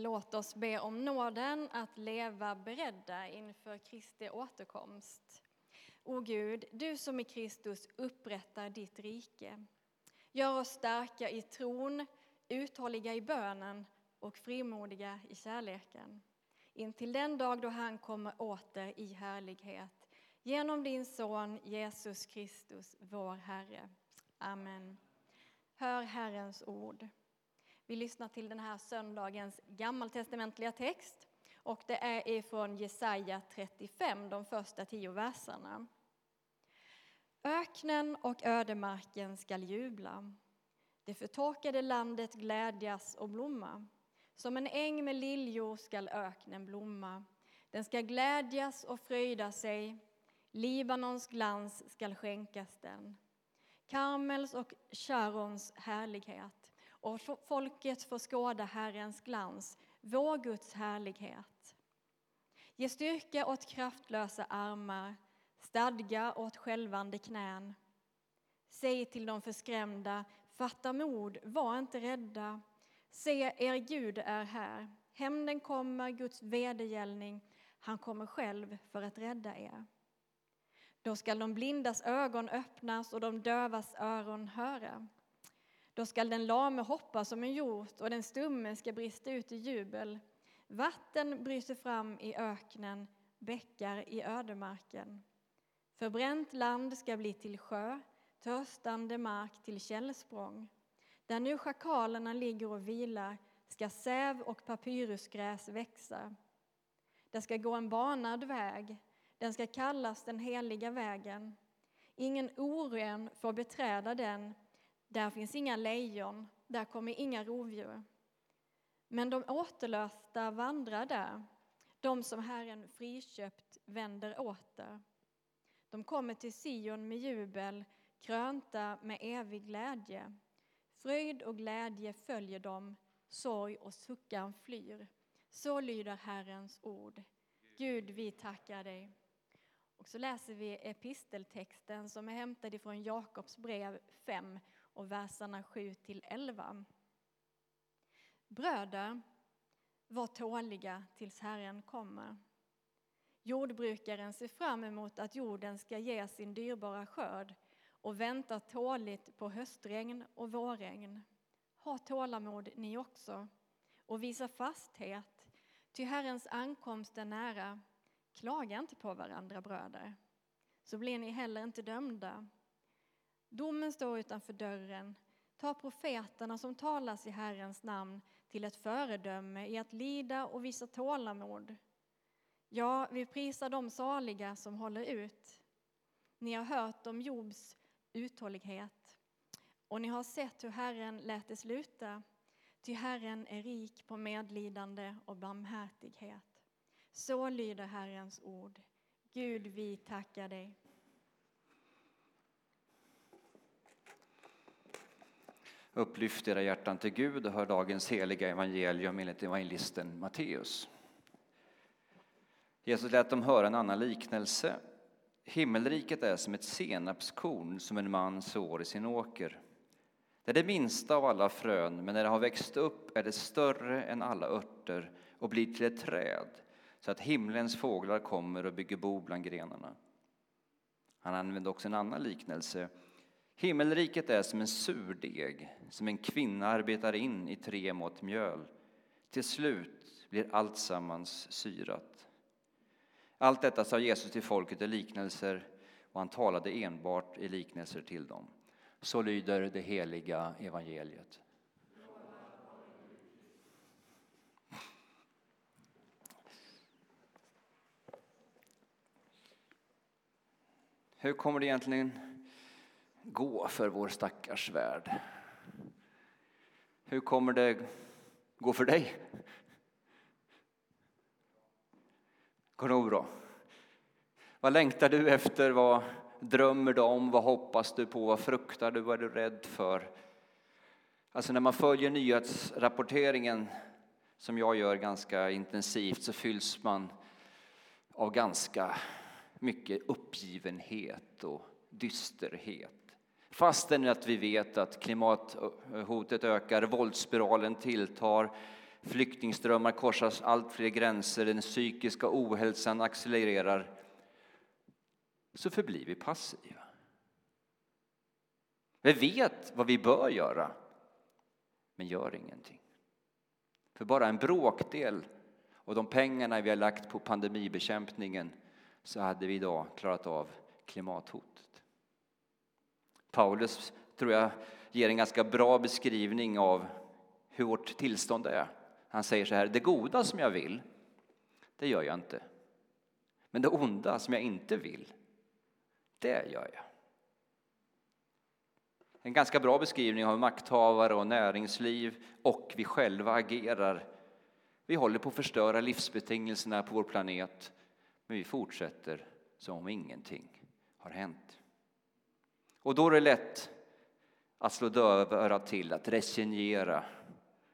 Låt oss be om nåden att leva beredda inför Kristi återkomst. O Gud, du som i Kristus upprättar ditt rike. Gör oss starka i tron, uthålliga i bönen och frimodiga i kärleken. Intill den dag då han kommer åter i härlighet. Genom din son Jesus Kristus, vår Herre. Amen. Hör Herrens ord. Vi lyssnar till den här söndagens gammaltestamentliga text och det är ifrån Jesaja 35, de första tio verserna. Öknen och ödemarken skall jubla. Det förtorkade landet glädjas och blomma. Som en äng med liljor skall öknen blomma. Den ska glädjas och fröjda sig. Libanons glans skall skänkas den. Karmels och Sharons härlighet och folket får skåda Herrens glans, vår Guds härlighet. Ge styrka åt kraftlösa armar, stadga åt skälvande knän. Säg till de förskrämda, fatta mod, var inte rädda. Se, er Gud är här. Hämnden kommer, Guds vedergällning. Han kommer själv för att rädda er. Då skall de blindas ögon öppnas och de dövas öron höra. Då skall den lame hoppa som en hjort och den stumme ska brista ut i jubel. Vatten bryter fram i öknen, bäckar i ödemarken. Förbränt land ska bli till sjö, törstande mark till källsprång. Där nu schakalerna ligger och vilar ska säv och papyrusgräs växa. Där ska gå en banad väg, den ska kallas den heliga vägen. Ingen oren får beträda den, där finns inga lejon, där kommer inga rovdjur. Men de återlösta vandrar där, de som Herren friköpt vänder åter. De kommer till Sion med jubel, krönta med evig glädje. Fröjd och glädje följer dem, sorg och suckan flyr. Så lyder Herrens ord. Gud, vi tackar dig. Och så läser vi episteltexten som är hämtad ifrån Jakobs brev 5 och verserna 7 till 11. Bröder, var tåliga tills Herren kommer. Jordbrukaren ser fram emot att jorden ska ge sin dyrbara skörd och väntar tåligt på höstregn och vårregn. Ha tålamod ni också och visa fasthet, ty Herrens ankomst är nära. Klaga inte på varandra, bröder, så blir ni heller inte dömda. Domen står utanför dörren. Ta profeterna som talas i Herrens namn till ett föredöme i att lida och visa tålamod. Ja, vi prisar de saliga som håller ut. Ni har hört om Jobs uthållighet och ni har sett hur Herren lät det sluta. Ty Herren är rik på medlidande och barmhärtighet. Så lyder Herrens ord. Gud, vi tackar dig. Upplyft era hjärtan till Gud och hör dagens heliga evangelium enligt evangelisten Matteus. Jesus lät dem höra en annan liknelse. Himmelriket är som ett senapskorn som en man sår i sin åker. Det är det minsta av alla frön, men när det har växt upp är det större än alla örter och blir till ett träd så att himlens fåglar kommer och bygger bo bland grenarna. Han använde också en annan liknelse. Himmelriket är som en surdeg som en kvinna arbetar in i tre mått mjöl. Till slut blir allt sammans syrat. Allt detta sa Jesus till folket i liknelser och han talade enbart i liknelser till dem. Så lyder det heliga evangeliet. Hur kommer det egentligen gå för vår stackars värld? Hur kommer det gå för dig? Går det bra? Vad längtar du efter? Vad drömmer du om? Vad hoppas du på? Vad fruktar du? Vad är du rädd för? Alltså när man följer nyhetsrapporteringen som jag gör ganska intensivt så fylls man av ganska mycket uppgivenhet och dysterhet. Fastän att vi vet att klimathotet ökar, våldsspiralen tilltar, Flyktingströmmar korsas allt fler gränser, den psykiska ohälsan accelererar. Så förblir vi passiva. Vi vet vad vi bör göra, men gör ingenting. För bara en bråkdel av de pengarna vi har lagt på pandemibekämpningen så hade vi idag klarat av klimathotet. Paulus tror jag ger en ganska bra beskrivning av hur vårt tillstånd är. Han säger så här, det goda som jag vill, det gör jag inte. Men det onda som jag inte vill, det gör jag. En ganska bra beskrivning av hur makthavare och näringsliv och vi själva agerar. Vi håller på att förstöra livsbetingelserna på vår planet, men vi fortsätter som om ingenting har hänt. Och då är det lätt att slå dövörat till, att resignera,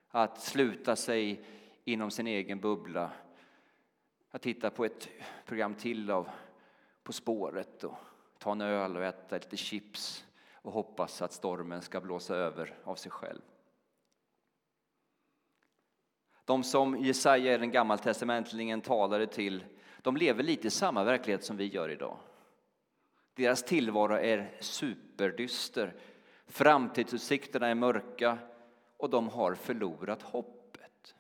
att sluta sig inom sin egen bubbla, att titta på ett program till av På spåret och ta en öl och äta lite chips och hoppas att stormen ska blåsa över av sig själv. De som Jesaja den gammaltestamentligen talade till, de lever lite i samma verklighet som vi gör idag. Deras tillvaro är superdyster, framtidsutsikterna är mörka och de har förlorat hoppet.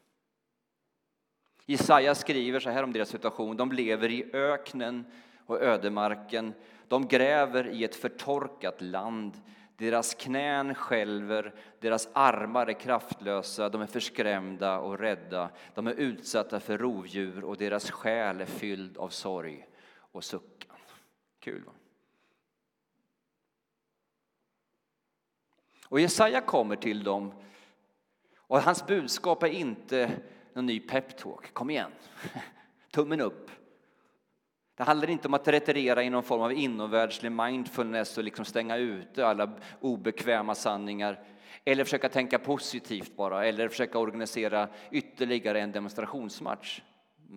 Jesaja skriver så här om deras situation. De lever i öknen och ödemarken. De gräver i ett förtorkat land. Deras knän skälver, deras armar är kraftlösa, de är förskrämda och rädda. De är utsatta för rovdjur och deras själ är fylld av sorg och suckan. Kul va? Och Jesaja kommer till dem och hans budskap är inte någon ny peptalk. Kom igen, tummen upp. Det handlar inte om att retirera i någon form av inomvärldslig mindfulness och liksom stänga ute alla obekväma sanningar. Eller försöka tänka positivt bara, eller försöka organisera ytterligare en demonstrationsmatch.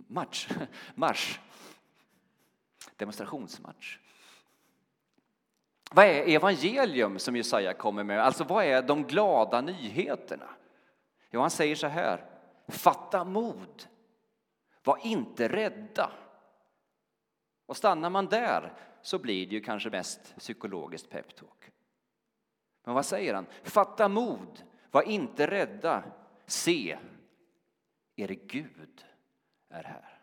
Match? Marsch. Demonstrationsmatch. Vad är evangelium som Jesaja kommer med? Alltså vad är de glada nyheterna? Jo, han säger så här. Fatta mod. Var inte rädda. Och stannar man där så blir det ju kanske mest psykologiskt peptalk. Men vad säger han? Fatta mod. Var inte rädda. Se, er Gud är här.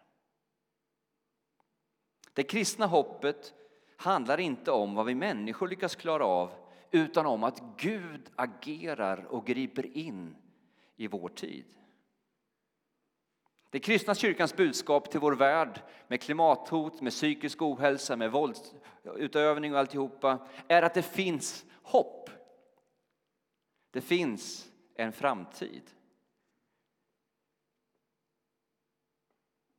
Det kristna hoppet handlar inte om vad vi människor lyckas klara av utan om att Gud agerar och griper in i vår tid. Det kristna kyrkans budskap till vår värld med klimathot, med psykisk ohälsa, med våldsutövning och alltihopa är att det finns hopp. Det finns en framtid.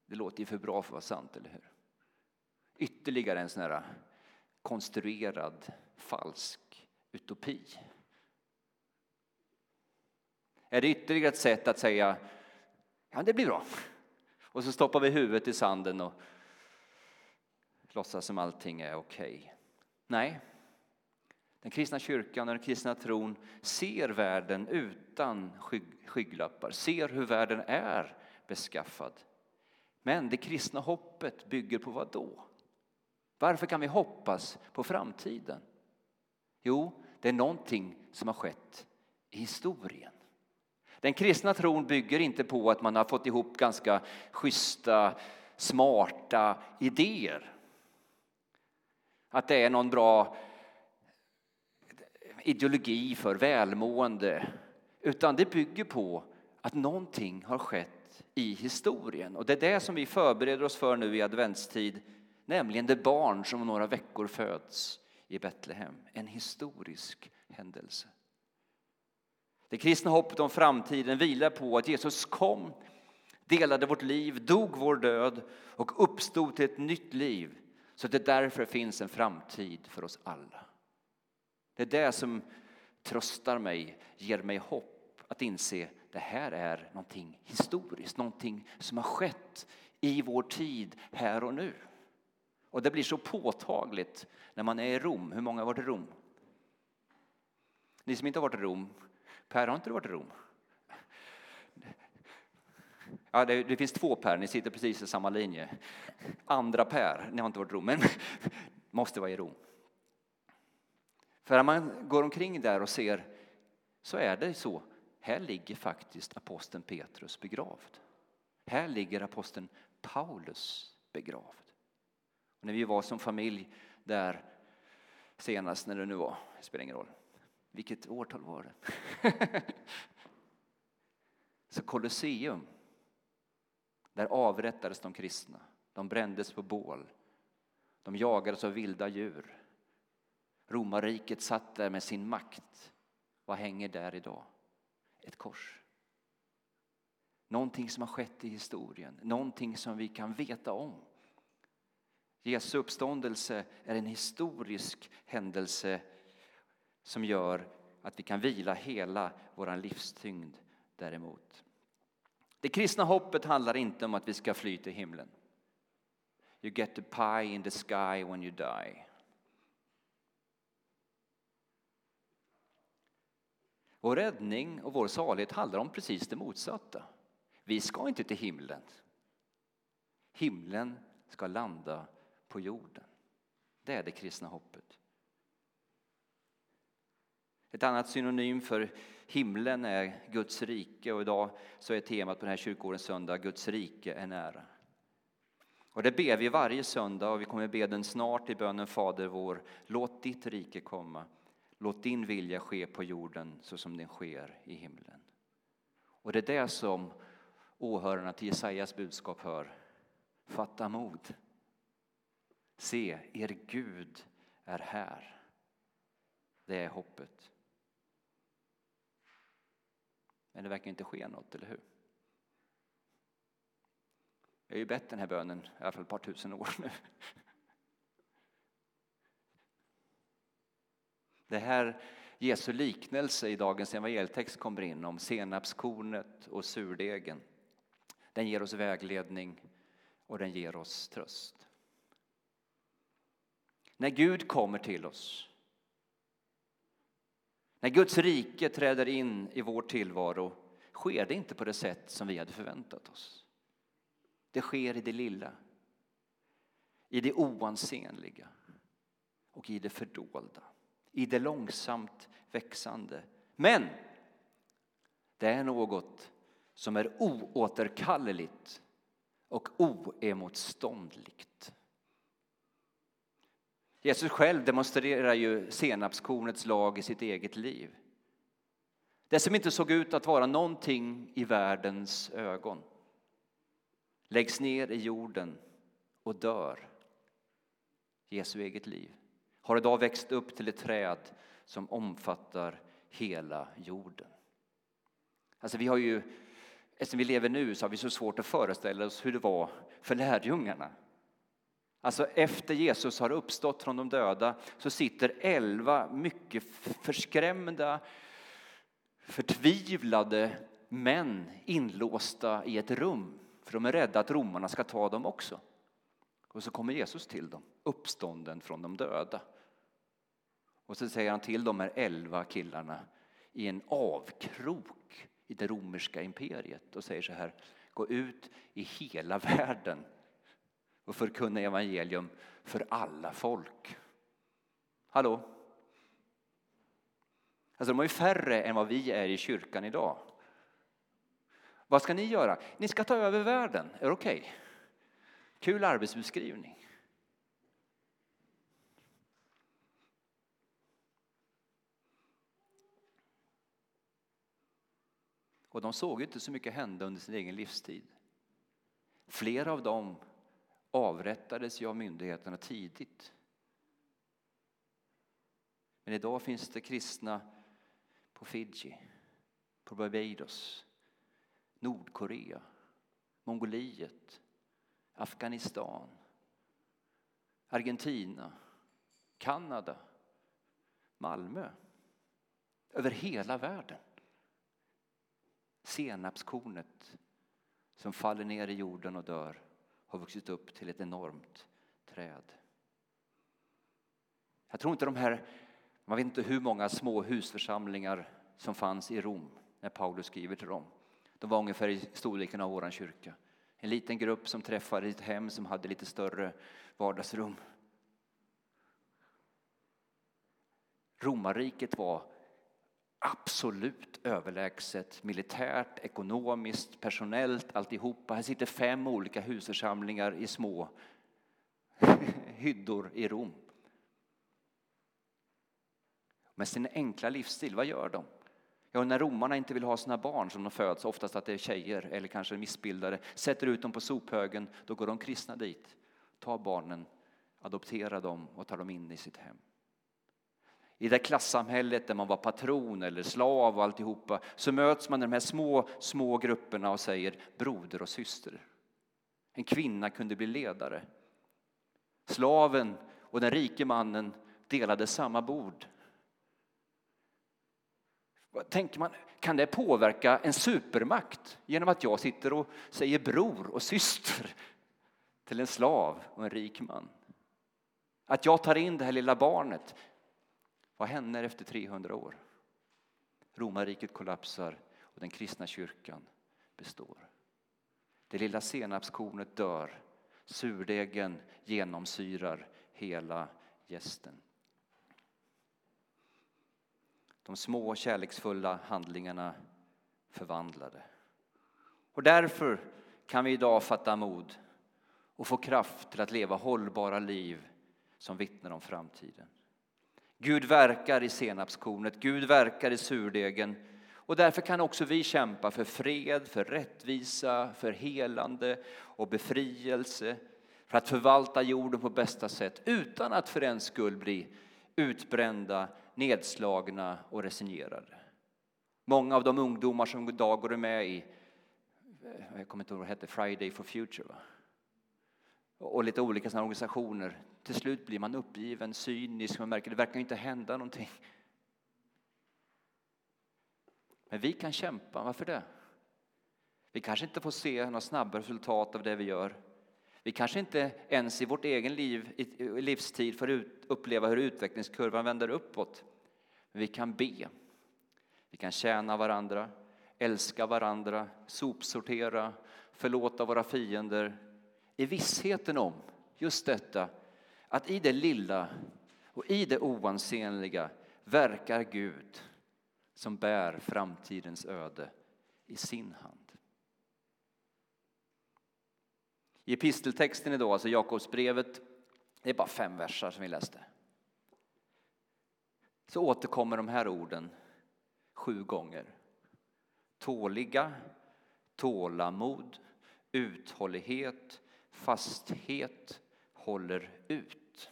Det låter ju för bra för att vara sant, eller hur? Ytterligare en sån här konstruerad, falsk utopi. Är det ytterligare ett sätt att säga ja, det blir bra? Och så stoppar vi huvudet i sanden och låtsas som allting är okej. Okay. Nej, den kristna kyrkan och den kristna tron ser världen utan skygglappar, ser hur världen är beskaffad. Men det kristna hoppet bygger på vad då? Varför kan vi hoppas på framtiden? Jo, det är någonting som har skett i historien. Den kristna tron bygger inte på att man har fått ihop ganska schyssta, smarta idéer. Att det är någon bra ideologi för välmående. Utan det bygger på att någonting har skett i historien. Och det är det som vi förbereder oss för nu i adventstid nämligen det barn som om några veckor föds i Betlehem. En historisk händelse. Det kristna hoppet om framtiden vilar på att Jesus kom, delade vårt liv, dog vår död och uppstod till ett nytt liv så att det därför finns en framtid för oss alla. Det är det som tröstar mig, ger mig hopp att inse att det här är någonting historiskt, någonting som har skett i vår tid här och nu. Och det blir så påtagligt när man är i Rom. Hur många har varit i Rom? Ni som inte har varit i Rom, Per har inte du varit i Rom? Ja, det, det, finns två Per, ni sitter precis i samma linje. Andra Per, ni har inte varit i Rom, men måste vara i Rom. För när man går omkring där och ser så är det så. Här ligger faktiskt aposteln Petrus begravd. Här ligger aposteln Paulus begravd. Och när vi var som familj där senast, när det nu var, det spelar ingen roll. Vilket årtal var det? så Colosseum, där avrättades de kristna. De brändes på bål. De jagades av vilda djur. Romarriket satt där med sin makt. Vad hänger där idag? Ett kors. Någonting som har skett i historien, någonting som vi kan veta om. Jesu uppståndelse är en historisk händelse som gör att vi kan vila hela vår livstyngd däremot. Det kristna hoppet handlar inte om att vi ska fly till himlen. You get the pie in the sky when you die. Vår räddning och vår salighet handlar om precis det motsatta. Vi ska inte till himlen. Himlen ska landa på jorden. Det är det kristna hoppet. Ett annat synonym för himlen är Guds rike och idag så är temat på den här kyrkårens söndag Guds rike är nära. Och det ber vi varje söndag och vi kommer be den snart i bönen Fader vår. Låt ditt rike komma. Låt din vilja ske på jorden så som den sker i himlen. Och det är det som åhörarna till Jesajas budskap hör. Fatta mod. Se, er Gud är här. Det är hoppet. Men det verkar inte ske något, eller hur? Jag har ju bett den här bönen i alla fall ett par tusen år nu. Det här Jesu liknelse i dagens evangelietext kommer in om senapskornet och surdegen. Den ger oss vägledning och den ger oss tröst. När Gud kommer till oss, när Guds rike träder in i vår tillvaro sker det inte på det sätt som vi hade förväntat oss. Det sker i det lilla, i det oansenliga och i det fördolda i det långsamt växande. Men det är något som är oåterkalleligt och oemotståndligt. Jesus själv demonstrerar ju senapskornets lag i sitt eget liv. Det som inte såg ut att vara någonting i världens ögon läggs ner i jorden och dör. Jesu eget liv har idag växt upp till ett träd som omfattar hela jorden. Alltså vi har ju, eftersom vi lever nu så har vi så svårt att föreställa oss hur det var för lärjungarna. Alltså efter Jesus har uppstått från de döda så sitter elva mycket förskrämda, förtvivlade män inlåsta i ett rum. För de är rädda att romarna ska ta dem också. Och så kommer Jesus till dem, uppstånden från de döda. Och så säger han till de här elva killarna i en avkrok i det romerska imperiet och säger så här, gå ut i hela världen och förkunna evangelium för alla folk. Hallå? Alltså de har ju färre än vad vi är i kyrkan idag. Vad ska ni göra? Ni ska ta över världen, är det okej? Okay? Kul arbetsbeskrivning. Och de såg inte så mycket hända under sin egen livstid. Flera av dem avrättades ju av myndigheterna tidigt. Men idag finns det kristna på Fiji, på Barbados, Nordkorea, Mongoliet, Afghanistan, Argentina, Kanada, Malmö. Över hela världen senapskornet som faller ner i jorden och dör har vuxit upp till ett enormt träd. Jag tror inte de här, man vet inte hur många små husförsamlingar som fanns i Rom när Paulus skriver till dem. De var ungefär i storleken av vår kyrka. En liten grupp som träffade i ett hem som hade lite större vardagsrum. Romarriket var absolut överlägset militärt, ekonomiskt, personellt, alltihopa. Här sitter fem olika husförsamlingar i små hyddor i Rom. Med sin enkla livsstil, vad gör de? Ja, när romarna inte vill ha sina barn som de föds, oftast att det är tjejer eller kanske missbildade, sätter ut dem på sophögen, då går de kristna dit, tar barnen, adopterar dem och tar dem in i sitt hem. I det klassamhället där man var patron eller slav och alltihopa så möts man i de här små, små grupperna och säger broder och syster. En kvinna kunde bli ledare. Slaven och den rike mannen delade samma bord. Tänker man, kan det påverka en supermakt genom att jag sitter och säger bror och syster till en slav och en rik man? Att jag tar in det här lilla barnet. Vad händer efter 300 år? Romarriket kollapsar och den kristna kyrkan består. Det lilla senapskornet dör. Surdegen genomsyrar hela gästen. De små kärleksfulla handlingarna förvandlade. Och därför kan vi idag fatta mod och få kraft till att leva hållbara liv som vittnar om framtiden. Gud verkar i senapskornet, Gud verkar i surdegen och därför kan också vi kämpa för fred, för rättvisa, för helande och befrielse för att förvalta jorden på bästa sätt utan att för en skull bli utbrända, nedslagna och resignerade. Många av de ungdomar som idag går med i, jag kommer inte ihåg vad det hette, Friday for Future va? och lite olika sådana organisationer. Till slut blir man uppgiven, cynisk, man märker att det verkar inte hända någonting. Men vi kan kämpa, varför det? Vi kanske inte får se några snabba resultat av det vi gör. Vi kanske inte ens i vårt egen liv, i livstid får uppleva hur utvecklingskurvan vänder uppåt. Men vi kan be. Vi kan tjäna varandra, älska varandra, sopsortera, förlåta våra fiender i vissheten om just detta att i det lilla och i det oansenliga verkar Gud som bär framtidens öde i sin hand. I episteltexten idag, alltså Jakobsbrevet, det är bara fem versar som vi läste. Så återkommer de här orden sju gånger. Tåliga, tålamod, uthållighet, fasthet, håller ut.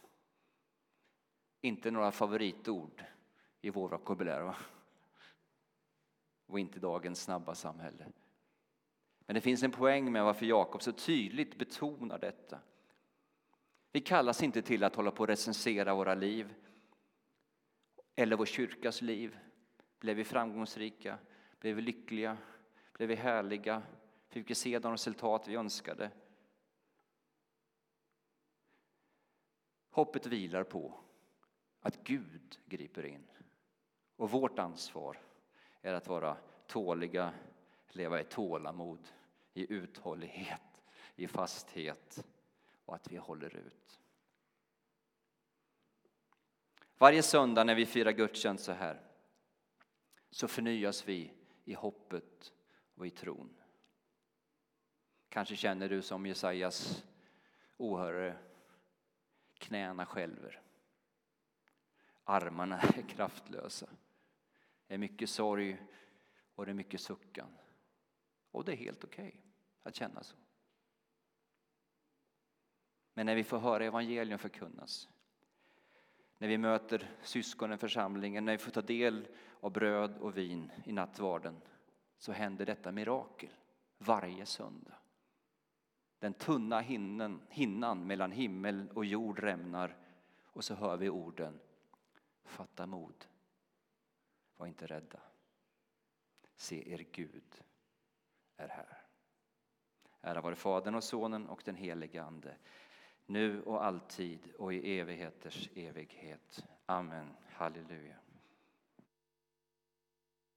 Inte några favoritord i vår vokabulär, va? Och inte dagens snabba samhälle. Men det finns en poäng med varför Jakob så tydligt betonar detta. Vi kallas inte till att hålla på och recensera våra liv eller vår kyrkas liv. Blev vi framgångsrika? Blev vi lyckliga? Blev vi härliga? Fick vi se de resultat vi önskade? Hoppet vilar på att Gud griper in. Och vårt ansvar är att vara tåliga, leva i tålamod i uthållighet, i fasthet och att vi håller ut. Varje söndag när vi firar gudstjänst så här så förnyas vi i hoppet och i tron. Kanske känner du som Jesajas åhörare, knäna skälver. Armarna är kraftlösa. Det är mycket sorg och det är mycket suckan. Och det är helt okej okay att känna så. Men när vi får höra evangelium förkunnas, när vi möter syskonen församlingen, när vi får ta del av bröd och vin i nattvarden, så händer detta mirakel varje söndag. Den tunna hinnan, hinnan mellan himmel och jord rämnar och så hör vi orden Fatta mod, var inte rädda. Se, er Gud är här. Ära vare Fadern och Sonen och den helige Ande, nu och alltid och i evigheters evighet. Amen. Halleluja.